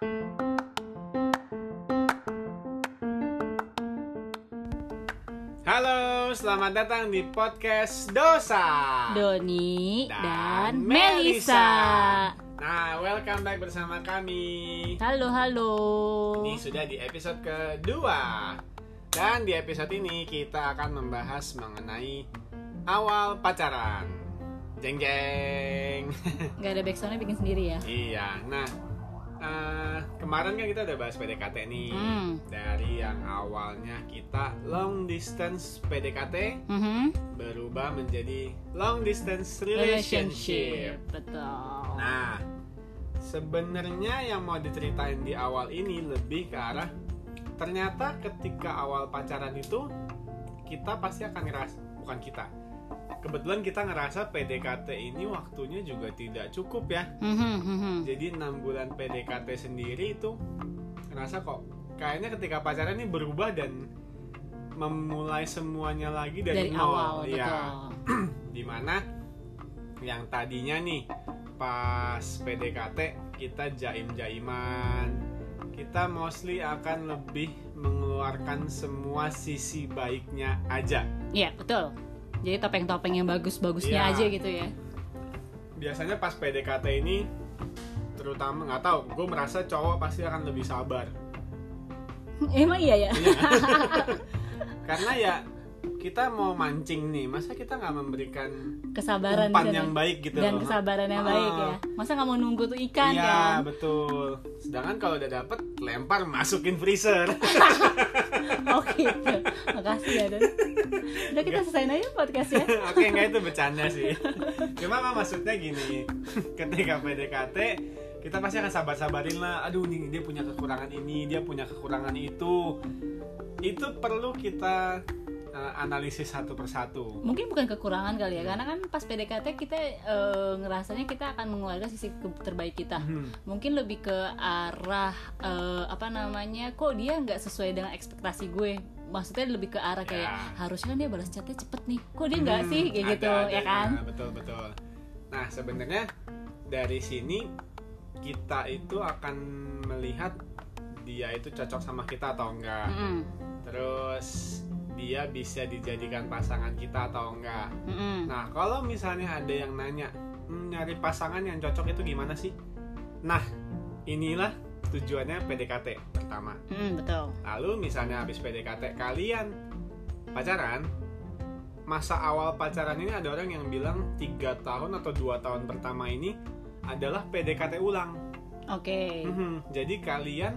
Halo, selamat datang di podcast Dosa. Doni Dan dan, Melisa. Nah, welcome back bersama kami. Halo, halo. Ini sudah di episode kedua. Dan di episode ini kita akan membahas mengenai awal pacaran. Jeng jeng. Gak ada backsoundnya bikin sendiri ya? iya. Nah, eh, kemarin kan kita udah bahas PDKT nih. Hmm. Dari yang awalnya kita long distance PDKT Mhm. berubah menjadi long distance relationship. Betul. Nah, sebenarnya yang mau diceritain di awal ini lebih ke arah ternyata ketika awal pacaran itu kita pasti akan ngerasa bukan kita. Kebetulan kita ngerasa PDKT ini waktunya juga tidak cukup ya. Mhm, mhm. Jadi enam bulan PDKT sendiri itu ngerasa kok kayaknya ketika pacaran ini berubah dan memulai semuanya lagi dari, Dari nol. awal, Iya betul. di mana yang tadinya nih pas PDKT kita jaim-jaiman kita mostly akan lebih mengeluarkan semua sisi baiknya aja Iya, betul. Jadi topeng-topeng yang bagus-bagusnya Iya. aja gitu ya. biasanya pas PDKT ini terutama nggak tahu gue merasa cowok pasti akan lebih sabar Emang iya ya? Iya. karena ya kita mau mancing nih masa kita nggak memberikan Kesabaran umpan gitu yang ya. baik gitu Dan loh. kesabaran yang Ah. baik ya. Masa nggak mau nunggu tuh ikan Iya kan? betul. Sedangkan kalau udah dapet lempar masukin freezer. Oh gitu. Makasih ya, Dan. Udah kita selesaiin aja podcastnya. Oke nggak itu bercanda sih. Cuma mah maksudnya gini, ketika PDKT kita pasti akan sabar-sabarin lah. Aduh nih dia punya kekurangan ini, dia punya kekurangan itu. Itu perlu kita uh, analisis satu persatu. mungkin bukan kekurangan kali ya karena kan pas PDKT kita eh, ngerasanya kita akan mengeluarkan sisi terbaik kita Hmm. mungkin lebih ke arah eh, apa namanya kok dia nggak sesuai dengan ekspektasi gue maksudnya lebih ke arah kayak Ya. harusnya kan dia balas chatnya cepet nih kok dia nggak Hmm, sih kayak ada, gitu ada, ya kan nah, betul betul. Nah sebenarnya dari sini kita itu akan melihat dia itu cocok sama kita atau enggak. Mm-mm, Terus dia bisa dijadikan pasangan kita atau enggak. mm-mm. Nah kalau misalnya ada yang nanya "Hmm, nyari pasangan yang cocok itu gimana sih? Nah inilah tujuannya PDKT pertama. Mm, betul Lalu misalnya habis PDKT kalian pacaran, masa awal pacaran ini ada orang yang bilang tiga tahun atau dua tahun pertama ini adalah PDKT ulang. oke Mhm, Jadi kalian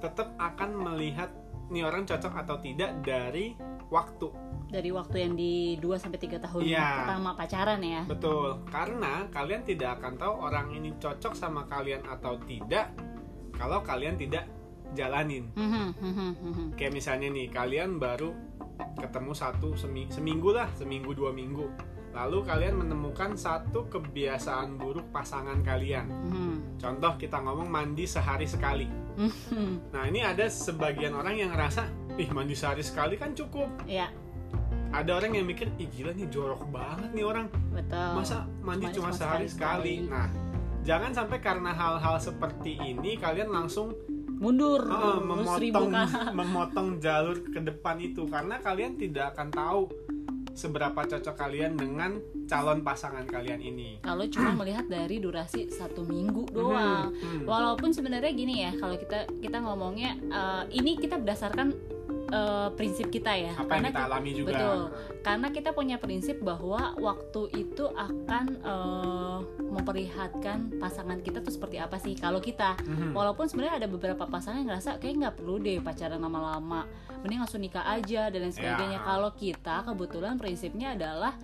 tetap akan melihat nih orang cocok atau tidak dari waktu. dari waktu yang di 2 sampai tiga tahun Iya. pertama pacaran ya Betul, karena kalian tidak akan tahu orang ini cocok sama kalian atau tidak kalau kalian tidak jalanin. Mhm, mhm, mhm. kayak misalnya nih kalian baru ketemu satu semi- seminggu lah seminggu dua minggu lalu kalian menemukan satu kebiasaan buruk pasangan kalian Mhm. Contoh kita ngomong mandi sehari sekali. Nah ini ada sebagian orang yang ngerasa ih mandi sehari sekali kan cukup. Ya ada orang yang mikir ih gila nih jorok banget nih orang. Betul. Masa mandi cuma cuma sehari sekali-sekali. sekali? nah jangan sampai karena hal-hal seperti ini kalian langsung mundur. Seribu memotong memotong jalur ke depan itu. Karena kalian tidak akan tahu seberapa cocok kalian dengan calon pasangan kalian ini. kalau cuma melihat dari durasi satu minggu doang Hmm, hmm. walaupun sebenarnya gini ya kalau kita kita ngomongnya eh, ini kita berdasarkan eh, prinsip kita ya Apa yang kita ki- alami juga. betul. karena kita punya prinsip bahwa waktu itu akan eh, memperlihatkan pasangan kita tuh seperti apa sih kalau kita Mhm. walaupun sebenarnya ada beberapa pasangan yang ngerasa kayak nggak perlu deh pacaran lama-lama mending langsung nikah aja dan lain sebagainya Ya. kalau kita kebetulan prinsipnya adalah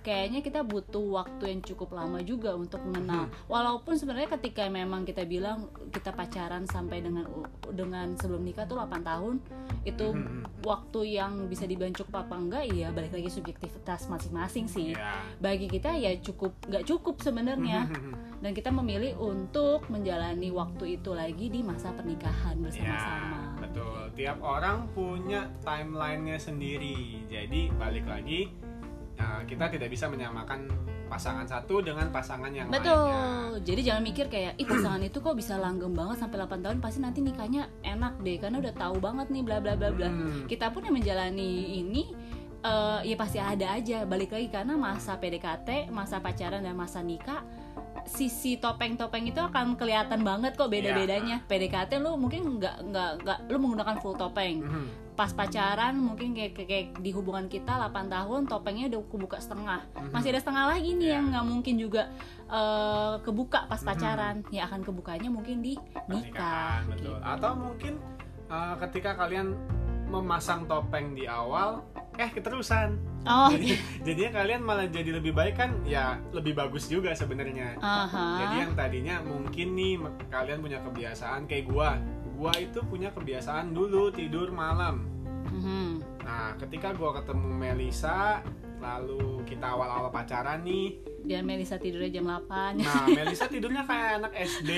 kayaknya kita butuh waktu yang cukup lama juga untuk mengenal walaupun sebenarnya ketika memang kita bilang kita pacaran sampai dengan dengan sebelum nikah tuh 8 tahun itu Mhm. waktu yang bisa dibilang cukup apa enggak ya balik lagi subjektivitas masing-masing sih Ya. bagi kita ya cukup nggak cukup sebenarnya Mhm. dan kita memilih untuk menjalani waktu itu lagi di masa pernikahan bersama-sama. betul. Tiap orang punya timelinenya sendiri. Jadi balik lagi, uh, kita tidak bisa menyamakan pasangan satu dengan pasangan yang Betul. lainnya. Jadi jangan mikir kayak ih pasangan itu kok bisa langgeng banget sampai 8 tahun pasti nanti nikahnya enak deh karena udah tahu banget nih bla bla bla bla. Hmm. Kita pun yang menjalani ini eh, ya pasti ada aja balik lagi karena masa PDKT, masa pacaran dan masa nikah sisi topeng-topeng itu akan kelihatan banget kok beda-bedanya. PDKT lu mungkin nggak nggak nggak lu menggunakan full topeng. Mhm. Pas pacaran mungkin kayak, kayak, di hubungan kita 8 tahun topengnya udah kebuka setengah. Masih ada setengah lagi nih Ya. yang nggak mungkin juga eh, kebuka pas pacaran. Ya akan kebukanya mungkin di nikah. Gitu. Atau mungkin uh, ketika kalian memasang topeng di awal, eh keterusan. Oh, Jadi, jadinya kalian malah jadi lebih baik kan? Ya lebih bagus juga sebenarnya. aha. Jadi yang tadinya mungkin nih kalian punya kebiasaan kayak gua. Gua itu punya kebiasaan dulu tidur malam. Mhm. Nah, ketika gua ketemu Melisa, lalu kita awal-awal pacaran nih. Dan Melisa tidurnya jam 8 Nah, Melisa tidurnya kayak anak SD.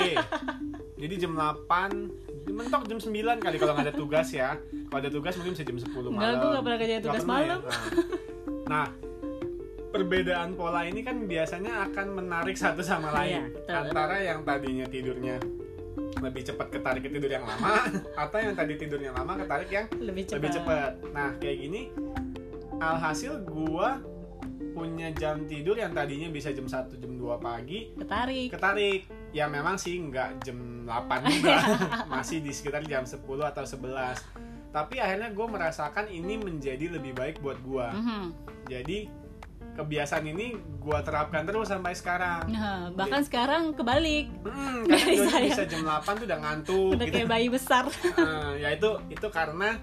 Jadi jam 8, mentok jam 9 kali kalau nggak ada tugas ya. Kalau ada tugas mungkin bisa jam 10 malam. Enggak, gue gak pernah kerja Nggak tugas ya? malam Nah. nah, perbedaan pola ini kan biasanya akan menarik satu sama lain. Iya, betul. Antara yang tadinya tidurnya lebih cepat ketarik ke tidur yang lama atau yang tadi tidurnya lama ketarik yang Lebih cepat lebih cepat. Nah, kayak gini alhasil gua punya jam tidur yang tadinya bisa jam 1 jam 2 pagi Ketarik ketarik. Ya memang sih nggak jam 8 juga. Masih di sekitar jam 10 atau 11. Tapi akhirnya gue merasakan ini menjadi lebih baik buat gua. Mhm. Jadi kebiasaan ini gua terapkan terus sampai sekarang. Nah, bahkan sekarang kebalik Hmm, kadang saya. bisa jam 8 tuh udah ngantuk Udah gitu. kayak bayi besar Eh, ya itu itu karena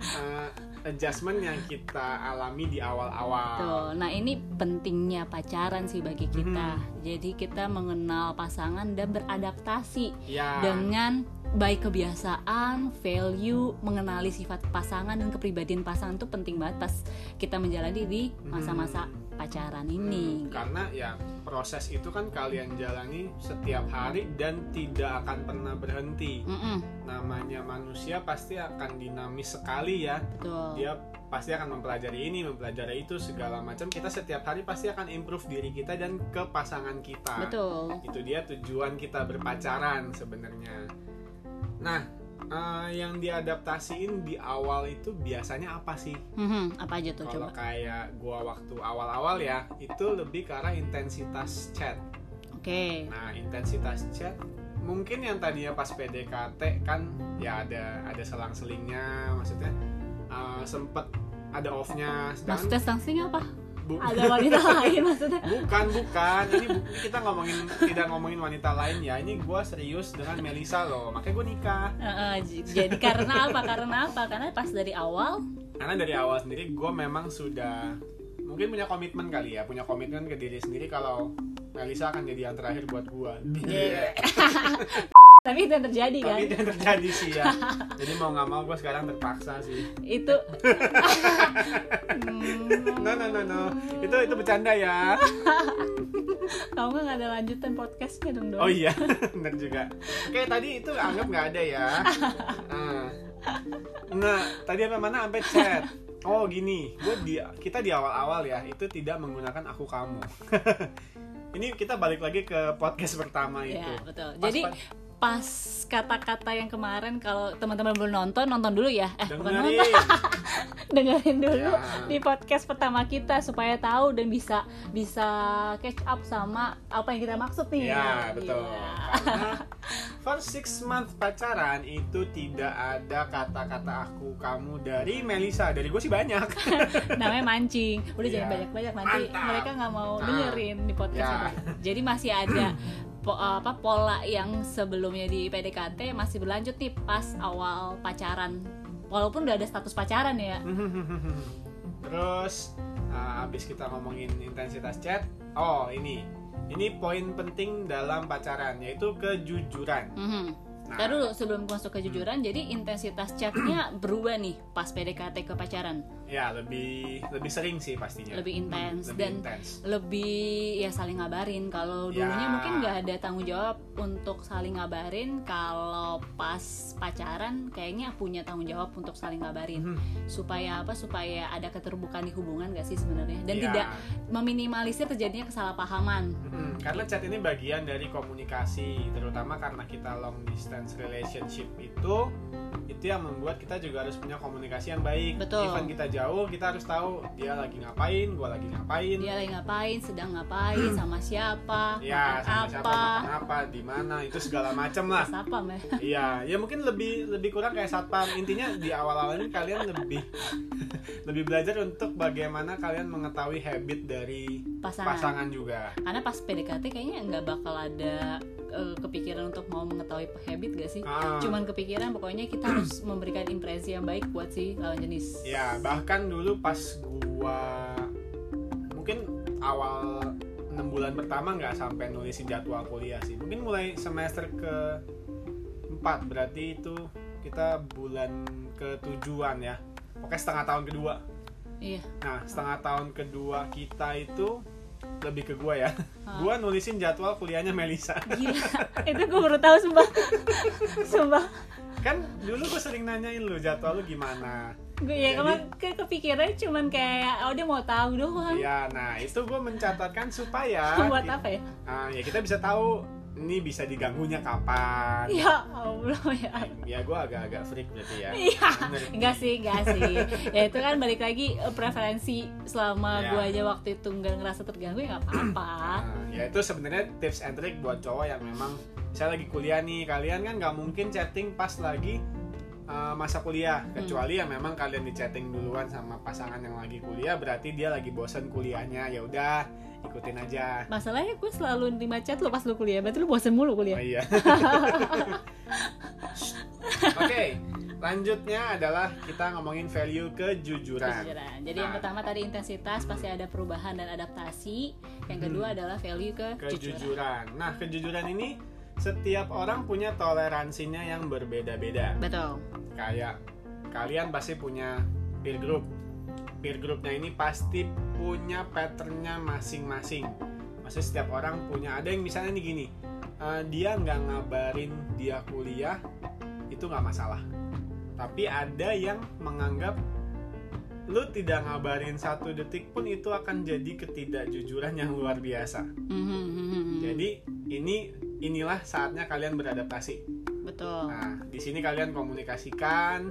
eh, adjustment yang kita alami di awal-awal. Nah ini pentingnya pacaran sih bagi kita. Mhm. Jadi kita mengenal pasangan dan beradaptasi Ya. dengan baik kebiasaan, value, mengenali sifat pasangan dan kepribadian pasangan itu penting banget pas kita menjalani di masa-masa pacaran ini. Hmm, karena ya proses itu kan kalian jalani setiap hari dan tidak akan pernah berhenti. Mm-mm, Namanya manusia pasti akan dinamis sekali ya. betul. Dia pasti akan mempelajari ini, mempelajari itu segala macam. Kita setiap hari pasti akan improve diri kita dan ke pasangan kita. Betul. Itu dia tujuan kita berpacaran sebenarnya. Nah, eh, yang diadaptasiin di awal itu biasanya apa sih? Mhm, apa aja tuh Kalau coba? kayak gua waktu awal-awal ya, itu lebih ke arah intensitas chat. Oke. Nah, intensitas chat mungkin yang tadinya pas PDKT kan ya ada ada selang-selingnya, maksudnya eh, sempet ada off-nya. Maksudnya sanksinya apa? Bu- Ada wanita lain maksudnya? bukan bukan ini bu- kita ngomongin tidak ngomongin wanita lain ya ini gua serius dengan Melisa loh makanya gue nikah Heeh, j- jadi karena apa? Karena apa? Karena pas dari awal karena dari awal sendiri gue memang sudah mungkin punya komitmen kali ya punya komitmen ke diri sendiri kalau Melisa akan jadi yang terakhir buat gue Iya. tapi itu yang terjadi kan? tapi itu yang terjadi sih ya. Jadi mau nggak mau gue sekarang terpaksa sih. Itu. No no no no. Itu itu bercanda ya. Kamu nggak ada lanjutan podcastnya dong dong. oh iya benar juga. Oke tadi itu anggap nggak ada ya. Nah, nah tadi apa mana? Sampai chat. Oh gini. Gue di kita di awal-awal ya itu tidak menggunakan aku kamu. Ini kita balik lagi ke podcast pertama itu. Iya betul. Pas- Jadi pas- pas kata-kata yang kemarin kalau teman-teman belum nonton nonton dulu ya. Eh bukan nonton, dengerin dengerin dulu Ya. di podcast pertama kita supaya tahu dan bisa bisa catch up sama apa yang kita maksud nih. ya betul Iya. karena for six month pacaran itu tidak ada kata-kata aku kamu dari Melisa dari gue sih banyak Namanya mancing. Udah Iya. jangan banyak-banyak nanti Mantap. mereka nggak mau Nah. dengerin di podcast Ya. itu. Jadi masih ada po- apa pola yang sebelumnya di PDKT masih berlanjut nih pas awal pacaran. Walaupun udah ada status pacaran ya. Terus uh, abis kita ngomongin intensitas chat, oh ini ini poin penting dalam pacaran yaitu kejujuran. Mhm. Nah, Ntar dulu sebelum masuk kejujuran, jadi intensitas chatnya berubah nih pas PDKT ke pacaran. Ya lebih lebih sering sih pastinya. Lebih intens. lebih dan intens. lebih ya saling ngabarin. Kalau Ya. dulunya mungkin nggak ada tanggung jawab untuk saling ngabarin. Kalau pas pacaran kayaknya punya tanggung jawab untuk saling ngabarin. Mhm. supaya apa? Supaya ada keterbukaan di hubungan gak sih sebenarnya? Dan Ya. tidak meminimalisir terjadinya kesalahpahaman. Mm, karena chat ini bagian dari komunikasi, terutama karena kita long distance relationship itu, itu yang membuat kita juga harus punya komunikasi yang baik. Betul. Even kita jauh, kita harus tahu dia lagi ngapain, gua lagi ngapain. dia lagi ngapain sedang ngapain sama siapa Ya, makan sama siapa, apa makan apa, di mana, itu segala macam lah. siapa meh Iya, ya mungkin lebih lebih kurang kayak satpam. Intinya di awal-awal ini kalian lebih lebih belajar untuk bagaimana kalian mengetahui habit dari pasangan. pasangan juga. karena pas PDKT kayaknya nggak bakal ada eh, kepikiran untuk mau mengetahui habit gak sih Ah. cuman kepikiran pokoknya kita harus memberikan impresi yang baik buat si lawan jenis Ya bahkan dulu pas gua mungkin awal enam bulan pertama nggak sampai nulisin jadwal kuliah sih. Mungkin mulai semester ke 4 berarti itu kita bulan ketujuan ya. Pokoknya setengah tahun kedua. iya Nah setengah tahun kedua kita itu lebih ke gua ya. Gua nulisin jadwal kuliahnya Melisa. gila itu gue baru tahu sumpah sumpah kan dulu gua sering nanyain lu jadwal lu gimana. gue ya kemarin ke kepikiran cuman kayak oh dia mau tahu doang Ya, nah itu gua mencatatkan supaya buat apa ya Ah, ya kita bisa tahu ini bisa diganggunya kapan. ya allah ya Ya gue agak-agak freak berarti ya. Iya, enggak sih, enggak sih. Ya itu kan balik lagi eh, preferensi selama Ya. gua aja waktu itu nggak ngerasa terganggu ya nggak apa-apa. Nah, ya itu sebenarnya tips and trick buat cowok yang memang saya lagi kuliah nih. Kalian kan nggak mungkin chatting pas lagi uh, masa kuliah, Hmm. kecuali ya memang kalian di chatting duluan sama pasangan yang lagi kuliah, berarti dia lagi bosen kuliahnya. Ya udah, ikutin aja. Masalahnya gue selalu nerima chat lo pas lu kuliah, berarti lu bosen mulu Oh kuliah. iya. Oke, lanjutnya adalah kita ngomongin value kejujuran. Kejujuran. Jadi yang Nah. pertama tadi intensitas pasti ada perubahan dan adaptasi. Yang Hmm. kedua adalah value kejujuran. kejujuran. Nah, kejujuran ini setiap orang punya toleransinya yang berbeda-beda. Betul. Kayak kalian pasti punya peer group. Peer groupnya ini pasti punya patternnya masing-masing. Maksudnya setiap orang punya. Ada yang misalnya nih gini, eh, dia nggak ngabarin dia kuliah, itu nggak masalah. Tapi ada yang menganggap lu tidak ngabarin satu detik pun itu akan jadi ketidakjujuran yang luar biasa. Mhm. Jadi ini inilah saatnya kalian beradaptasi. Betul. Nah, di sini kalian komunikasikan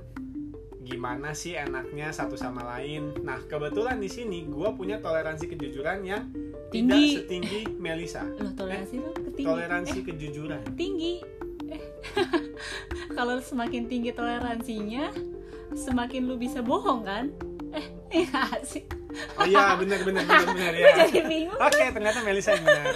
gimana sih enaknya satu sama lain. Nah, kebetulan di sini gue punya toleransi kejujuran yang tidak Tinggi. setinggi Melisa. Loh, toleransi lu ketinggi. Toleransi kejujuran. tinggi. Eh. Kalau semakin tinggi toleransinya, semakin lu bisa bohong kan? Eh, iya sih. Oh iya, benar benar benar benar Gue ya. jadi bingung. Oke, ternyata Melisa yang benar.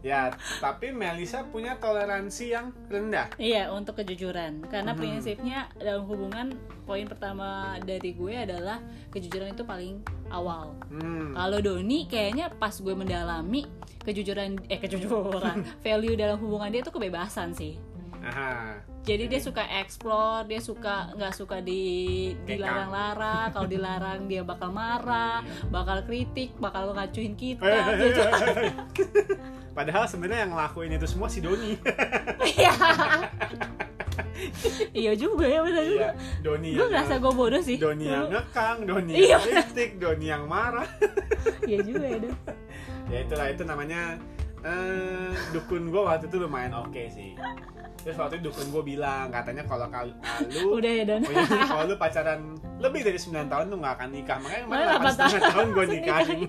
Ya, tapi Melisa punya toleransi yang rendah. Iya, untuk kejujuran. Karena Hmm. prinsipnya dalam hubungan poin pertama dari gue adalah kejujuran itu paling awal. Hmm. Kalau Doni kayaknya pas gue mendalami kejujuran eh kejujuran value dalam hubungan dia itu kebebasan sih. Aha. Jadi dia suka explore, dia suka nggak suka di dilarang-larang. Kalau dilarang dia bakal marah, bakal kritik, bakal ngacuin kita. Juga- Padahal sebenarnya yang ngelakuin itu semua si Doni. Iya. iya juga ya benar juga. Iya, Doni Gue ngerasa gue bodoh sih. Doni yang ngekang, Doni Iya. yang kritik, Doni yang marah. Iya juga ya. Don. Ya itulah itu namanya eh, dukun gue waktu itu lumayan oke sih. Terus waktu itu dukun gue bilang katanya kalau kal- ah, lu Udah ya Don. Oh iya, kalau lu pacaran lebih dari 9 tahun lu gak akan nikah makanya kemarin Malah delapan delapan setengah tahun gue nikahin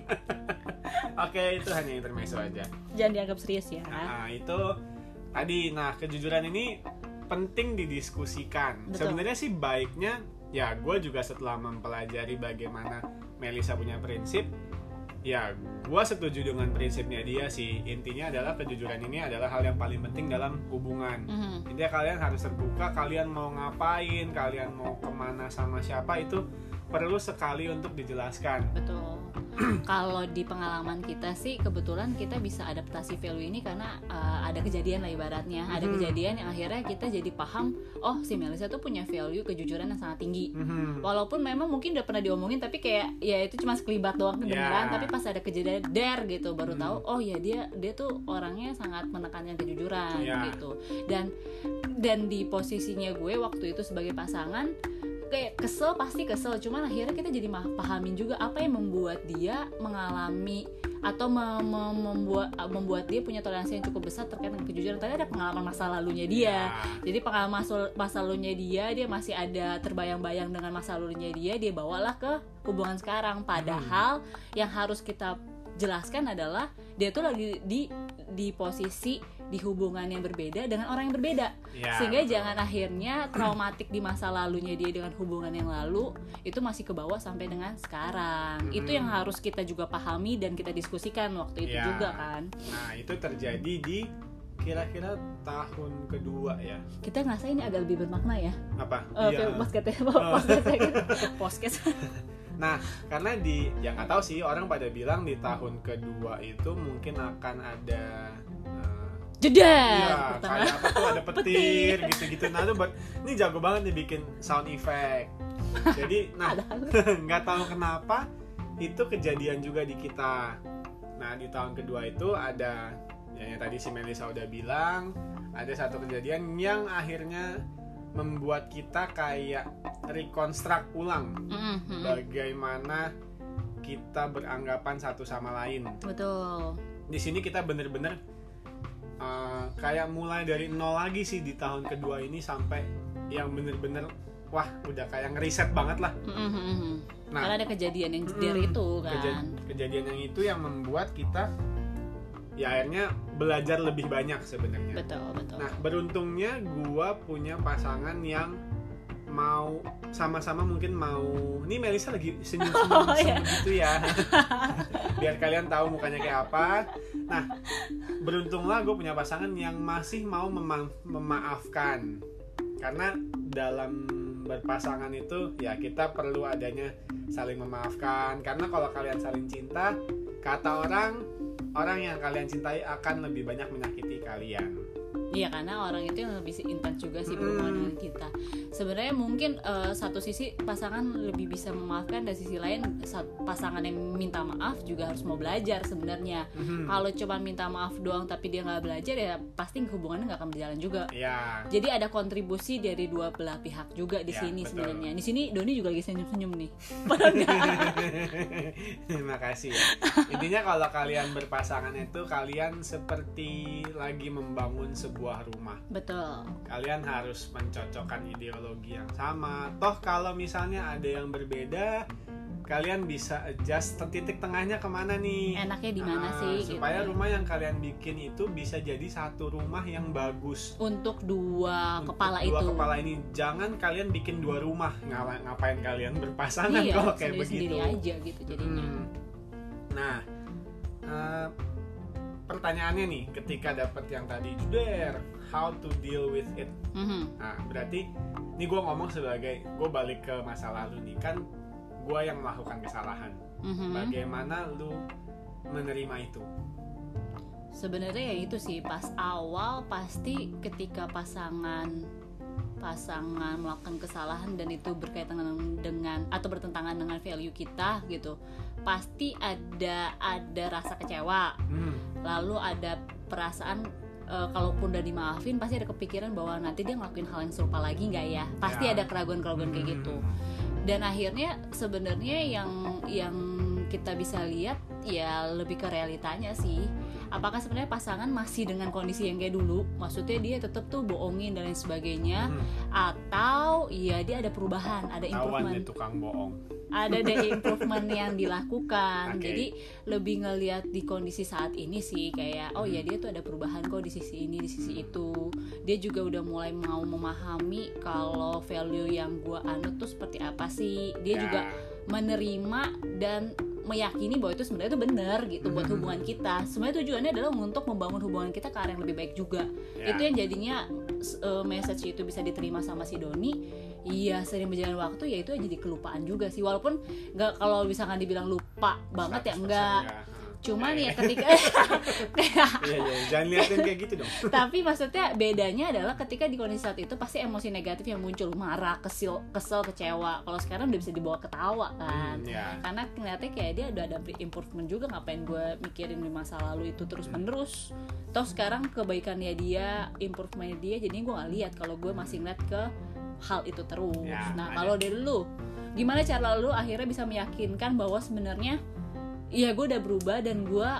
oke itu hanya intermezzo aja. Jangan dianggap serius ya. nah itu tadi. Nah kejujuran ini penting didiskusikan. Sebenarnya sih baiknya ya gue juga setelah mempelajari bagaimana Melisa punya prinsip ya gue setuju dengan prinsipnya dia sih. Intinya adalah kejujuran ini adalah hal yang paling penting dalam hubungan. Mhm. Intinya kalian harus terbuka, kalian mau ngapain, kalian mau ke mana sama siapa itu perlu sekali untuk dijelaskan betul kalau di pengalaman kita sih kebetulan kita bisa adaptasi value ini karena uh, ada kejadian lah ibaratnya ada Mhm. kejadian yang akhirnya kita jadi paham oh si Melisa tuh punya value kejujuran yang sangat tinggi Mhm. walaupun memang mungkin udah pernah diomongin tapi kayak ya itu cuma sekelibat doang kedengeran Ya. tapi pas ada kejadian der gitu baru Hmm. tahu oh ya dia dia tuh orangnya sangat menekankan kejujuran Ya. gitu dan dan di posisinya gue waktu itu sebagai pasangan kayak kesel pasti kesel. Cuman akhirnya kita jadi pahamin juga apa yang membuat dia mengalami atau me- me- membuat membuat dia punya toleransi yang cukup besar terkait dengan kejujuran. Tadi ada pengalaman masa lalunya dia. Ya. jadi pengalaman masa, masa lalunya dia dia masih ada terbayang-bayang dengan masa lalunya dia dia bawalah ke hubungan sekarang. Padahal yang harus kita jelaskan adalah dia tuh lagi di di posisi di hubungan yang berbeda dengan orang yang berbeda Ya, sehingga betul. jangan akhirnya traumatik di masa lalunya dia dengan hubungan yang lalu itu masih ke bawah sampai dengan sekarang itu Mm-mm. yang harus kita juga pahami dan kita diskusikan waktu itu Ya. juga kan Nah, itu terjadi di kira-kira tahun kedua ya. kita ngerasa ini agak lebih bermakna ya Apa? Iya. podcast ya podcast podcast Nah, karena di yang nggak tahu sih orang pada bilang di tahun kedua itu mungkin akan ada Iya, pertama kayak apa tuh ada petir gitu-gitu. Nah, itu buat ini jago banget nih bikin sound effect. Jadi, nah nggak tahu kenapa itu kejadian juga di kita. Nah, di tahun kedua itu ada ya, yang tadi si Melisa udah bilang, ada satu kejadian yang akhirnya membuat kita kayak rekonstruk ulang Mhm. bagaimana kita beranggapan satu sama lain betul di sini kita bener-bener uh, kayak mulai dari nol lagi sih di tahun kedua ini sampai yang bener-bener wah udah kayak ngeriset banget lah. Mhm. Nah. karena ada kejadian yang Mm, itu kan. Keja- kejadian yang itu yang membuat kita ya akhirnya belajar lebih banyak sebenarnya. Betul betul. Nah beruntungnya gua punya pasangan yang mau sama-sama mungkin mau ini Melisa lagi senyum-senyum Oh, iya. gitu ya. Biar kalian tahu mukanya kayak apa. Nah beruntunglah gue punya pasangan yang masih mau mema- memaafkan. Karena dalam berpasangan itu ya kita perlu adanya saling memaafkan. Karena kalau kalian saling cinta kata orang orang yang kalian cintai akan lebih banyak menyakiti kalian Iya karena orang itu yang lebih intens juga sih Mm. berhubungan dengan kita. Sebenarnya mungkin eh, satu sisi pasangan lebih bisa memaafkan dan sisi lain sa- pasangan yang minta maaf juga harus mau belajar sebenarnya. Mhm. Kalau cuma minta maaf doang tapi dia nggak belajar ya pasti hubungannya nggak akan berjalan juga. ya Jadi ada kontribusi dari dua belah pihak juga di Ya, sini sebenarnya. Di sini Doni juga lagi senyum-senyum nih. Padahal. Terima kasih. ya. Intinya kalau kalian berpasangan itu kalian seperti lagi membangun sebuah rumah. Betul. Kalian harus mencocokkan ideologi yang sama. Toh kalau misalnya ada yang berbeda, kalian bisa adjust titik tengahnya ke mana nih? Enaknya di mana Ah, sih? Supaya gitu. rumah yang kalian bikin itu bisa jadi satu rumah yang bagus. Untuk dua Untuk kepala dua itu. kepala ini jangan kalian bikin dua rumah Ngapa- ngapain kalian berpasangan iya, kalau kayak sendiri-sendiri begitu aja gitu jadinya. Hmm. Nah, eh, pertanyaannya nih, ketika dapat yang tadi juder, how to deal with it? Mhm. Nah, berarti ini gue ngomong sebagai gue balik ke masa lalu nih kan, gue yang melakukan kesalahan. Mhm. Bagaimana lu menerima itu? sebenarnya ya itu sih pas awal pasti ketika pasangan pasangan melakukan kesalahan dan itu berkaitan dengan, dengan atau bertentangan dengan value kita gitu. Pasti ada ada rasa kecewa. Hmm, lalu ada perasaan eh, kalaupun udah dimaafin pasti ada kepikiran bahwa nanti dia ngelakuin hal yang serupa lagi nggak ya? Pasti Ya. ada keraguan-keraguan kayak hmm, gitu dan akhirnya sebenarnya yang yang kita bisa lihat ya lebih ke realitanya sih apakah sebenarnya pasangan masih dengan kondisi yang kayak dulu maksudnya dia tetap tuh bohongin dan lain sebagainya hmm. atau ya dia ada perubahan ada improvement tukang bohong. ada ada improvement yang dilakukan Oke. jadi lebih ngelihat di kondisi saat ini sih kayak oh ya Hmm. dia tuh ada perubahan kok di sisi ini di sisi itu dia juga udah mulai mau memahami kalau value yang gua anut tuh seperti apa sih dia Ya. juga menerima dan meyakini bahwa itu sebenarnya itu benar gitu buat Mhm. hubungan kita sebenarnya tujuannya adalah untuk membangun hubungan kita ke arah yang lebih baik juga Ya. itu yang jadinya s- eh, message itu bisa diterima sama si Doni iya sering berjalan waktu ya itu jadi kelupaan juga sih walaupun nggak kalau misalkan dibilang lupa banget ya 100% enggak ya. Cuman Eh, ya ketika iya iya. Jangan liatin kayak gitu dong. Tapi maksudnya bedanya adalah ketika di kondisi saat itu pasti emosi negatif yang muncul. Marah kesel kesel kecewa. Kalau sekarang udah bisa dibawa ketawa kan. Hmm, ya karena ternyata kayak dia udah ada improvement juga. Ngapain gue mikirin di masa lalu itu terus menerus? Toh sekarang kebaikannya dia improvementnya dia jadi gue nggak lihat kalau gue masih ngeliat ke hal itu terus. Ya, nah kalau dari lu gimana cara lu akhirnya bisa meyakinkan bahwa sebenarnya iya gue udah berubah dan gue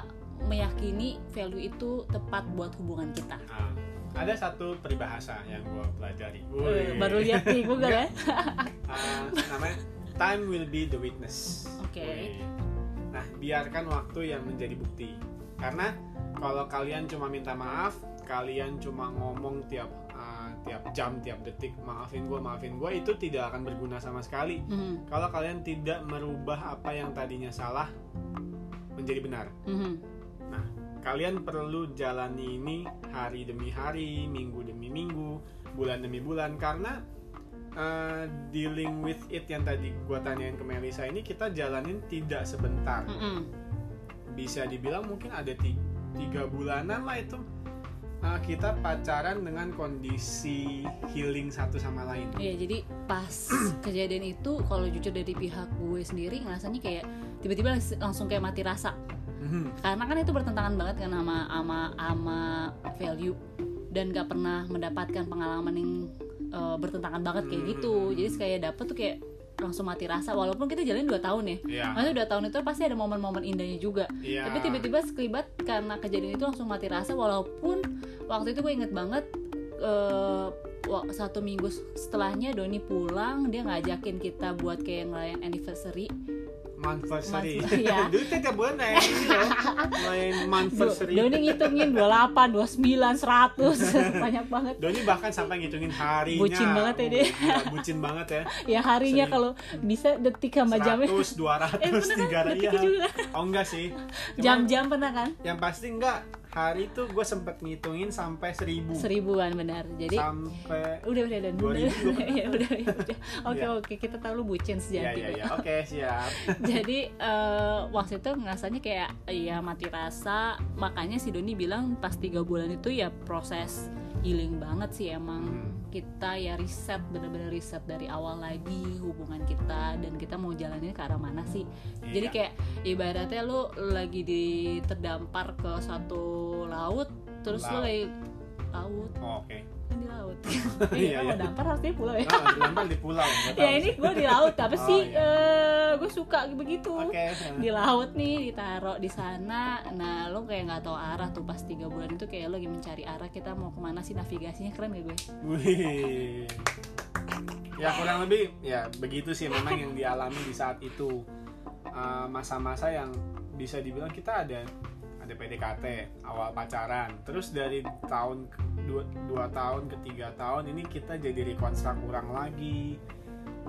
meyakini value itu tepat buat hubungan kita Nah, ada satu peribahasa yang gue pelajari Eh, baru lihat di Google ya Ah, namanya time will be the witness. Oke. Wih. Nah, biarkan waktu yang menjadi bukti. Karena kalau kalian cuma minta maaf, kalian cuma ngomong tiap ah, tiap jam, tiap detik, maafin gue, maafin gue, itu tidak akan berguna sama sekali. Mhm, Kalau kalian tidak merubah apa yang tadinya salah menjadi benar. mhm. Nah, kalian perlu jalani ini hari demi hari, minggu demi minggu, bulan demi bulan karena uh, dealing with it yang tadi gua tanyain ke Melisa ini kita jalanin tidak sebentar. Mhm. Bisa dibilang mungkin ada ti- tiga bulanan lah itu uh, kita pacaran dengan kondisi healing satu sama lain. Iya jadi pas kejadian itu kalau jujur dari pihak gue sendiri ngerasanya kayak tiba-tiba langs- langsung kayak mati rasa Mhm. karena kan itu bertentangan banget kan sama sama sama value dan gak pernah mendapatkan pengalaman yang eh, bertentangan banget kayak gitu jadi kayak dapet tuh kayak langsung mati rasa walaupun kita jalan 2 tahun ya Iya. Maksudnya dua tahun itu pasti ada momen-momen indahnya juga Iya. tapi tiba-tiba sekelibat karena kejadian itu langsung mati rasa walaupun waktu itu gue inget banget eh, wa- satu minggu setelahnya Doni pulang dia ngajakin kita buat kayak ngelayan anniversary Monthversary. Month- iya. Dulu tiap bulan kayak ini loh. Main monthversary. Doni ngitungin 28, 29, 100 banyak banget Doni bahkan sampai ngitungin harinya. Bucin banget ya dia. Gila, bucin banget ya. ya harinya kalau bisa detik sama jamnya 100, 200, eh pernah kan 300 detiknya iya. juga Oh enggak sih. Jam-jam pernah kan Yang pasti enggak. Hari itu gue sempet ngitungin sampai 1000. seribuan benar jadi Sampai udah udah dan 2000 juga ya udah ya udah oke Iya. oke kita tahu lu bucin Ya sejati ya kok. ya. Oke, siap. jadi eh, waktu itu ngerasanya kayak ya mati rasa makanya si Doni bilang pas tiga bulan itu ya proses healing banget sih emang Hmm. kita ya riset bener-bener riset dari awal lagi hubungan kita dan kita mau jalannya ke arah mana sih jadi Iya. kayak ibaratnya lu lagi di terdampar ke satu laut terus lu Laut. lagi laut Oh, Oke. Kan di laut Iya, iya iya. dampar harus di pulau ya terdampar di pulau. ya tahu ini sih. gue di laut apa Oh, sih iya. Eh, gue suka begitu Oke. di laut nih ditaruh di sana nah lo kayak nggak tahu arah tuh pas tiga bulan itu kayak lo lagi mencari arah kita mau ke mana sih navigasinya keren gak gue Wih. Ya kurang lebih ya begitu sih memang yang dialami di saat itu Uh, masa-masa yang bisa dibilang kita ada ada PDKT awal pacaran terus dari tahun ke- dua, dua tahun ke tiga tahun ini kita jadi rekonstruk ulang lagi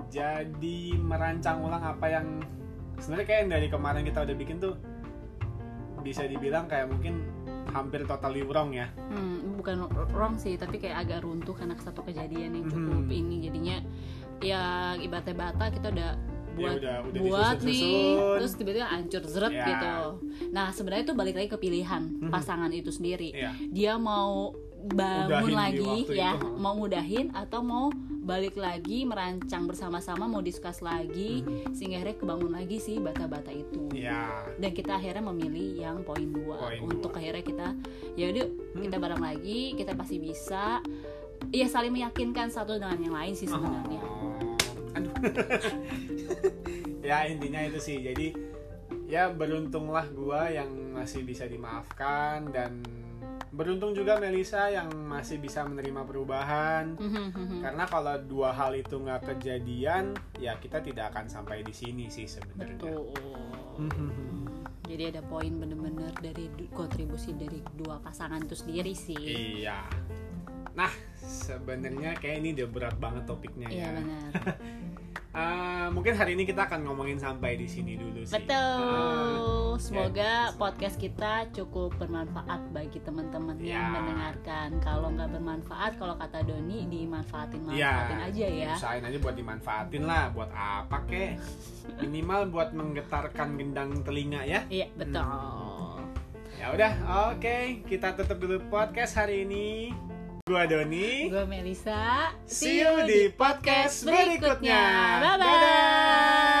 jadi merancang ulang apa yang sebenarnya kayak yang dari kemarin kita udah bikin tuh bisa dibilang kayak mungkin hampir totally wrong ya hmm, bukan wrong sih tapi kayak agak runtuh karena satu kejadian yang cukup Mhm. ini jadinya ya ibaratnya bata kita udah Ya buat udah- udah buat nih terus tiba-tiba hancur zeret Ya. gitu nah sebenarnya itu balik lagi ke pilihan Mhm. pasangan itu sendiri Iya. dia mau bangun Udahin lagi ya. itu, mau mudahin atau mau balik lagi merancang bersama-sama mau diskus lagi sehingga akhirnya kebangun lagi sih bata-bata itu. Ya, dan kita akhirnya memilih yang poin dua. Poin untuk dua. akhirnya kita ya udah Hmm. kita bareng lagi kita pasti bisa. Iya saling meyakinkan satu dengan yang lain sih sebenarnya. Oh, aduh. ya intinya itu sih. Jadi ya beruntunglah gua yang masih bisa dimaafkan dan beruntung juga Melisa yang masih bisa menerima perubahan. Mhm, Karena kalau dua hal itu nggak kejadian, ya kita tidak akan sampai di sini sih sebenarnya. betul jadi ada poin bener-bener dari kontribusi dari dua pasangan itu sendiri sih Iya. Nah, sebenarnya kayak ini udah berat banget topiknya Iya ya. benar. Eh, mungkin hari ini kita akan ngomongin sampai di sini dulu sih. Betul. Semoga ya. podcast kita cukup bermanfaat bagi teman-teman yang Ya. mendengarkan. Kalau nggak bermanfaat, kalau kata Doni dimanfaatin Ya, manfaatin aja ya. Usahain aja buat dimanfaatin lah, buat apa kek? Minimal buat menggetarkan gendang telinga ya. Iya betul. Ya udah, oke, kita tutup dulu podcast hari ini. Gua Doni. Gue Melisa. See you di podcast berikutnya. Bye bye. Dadah.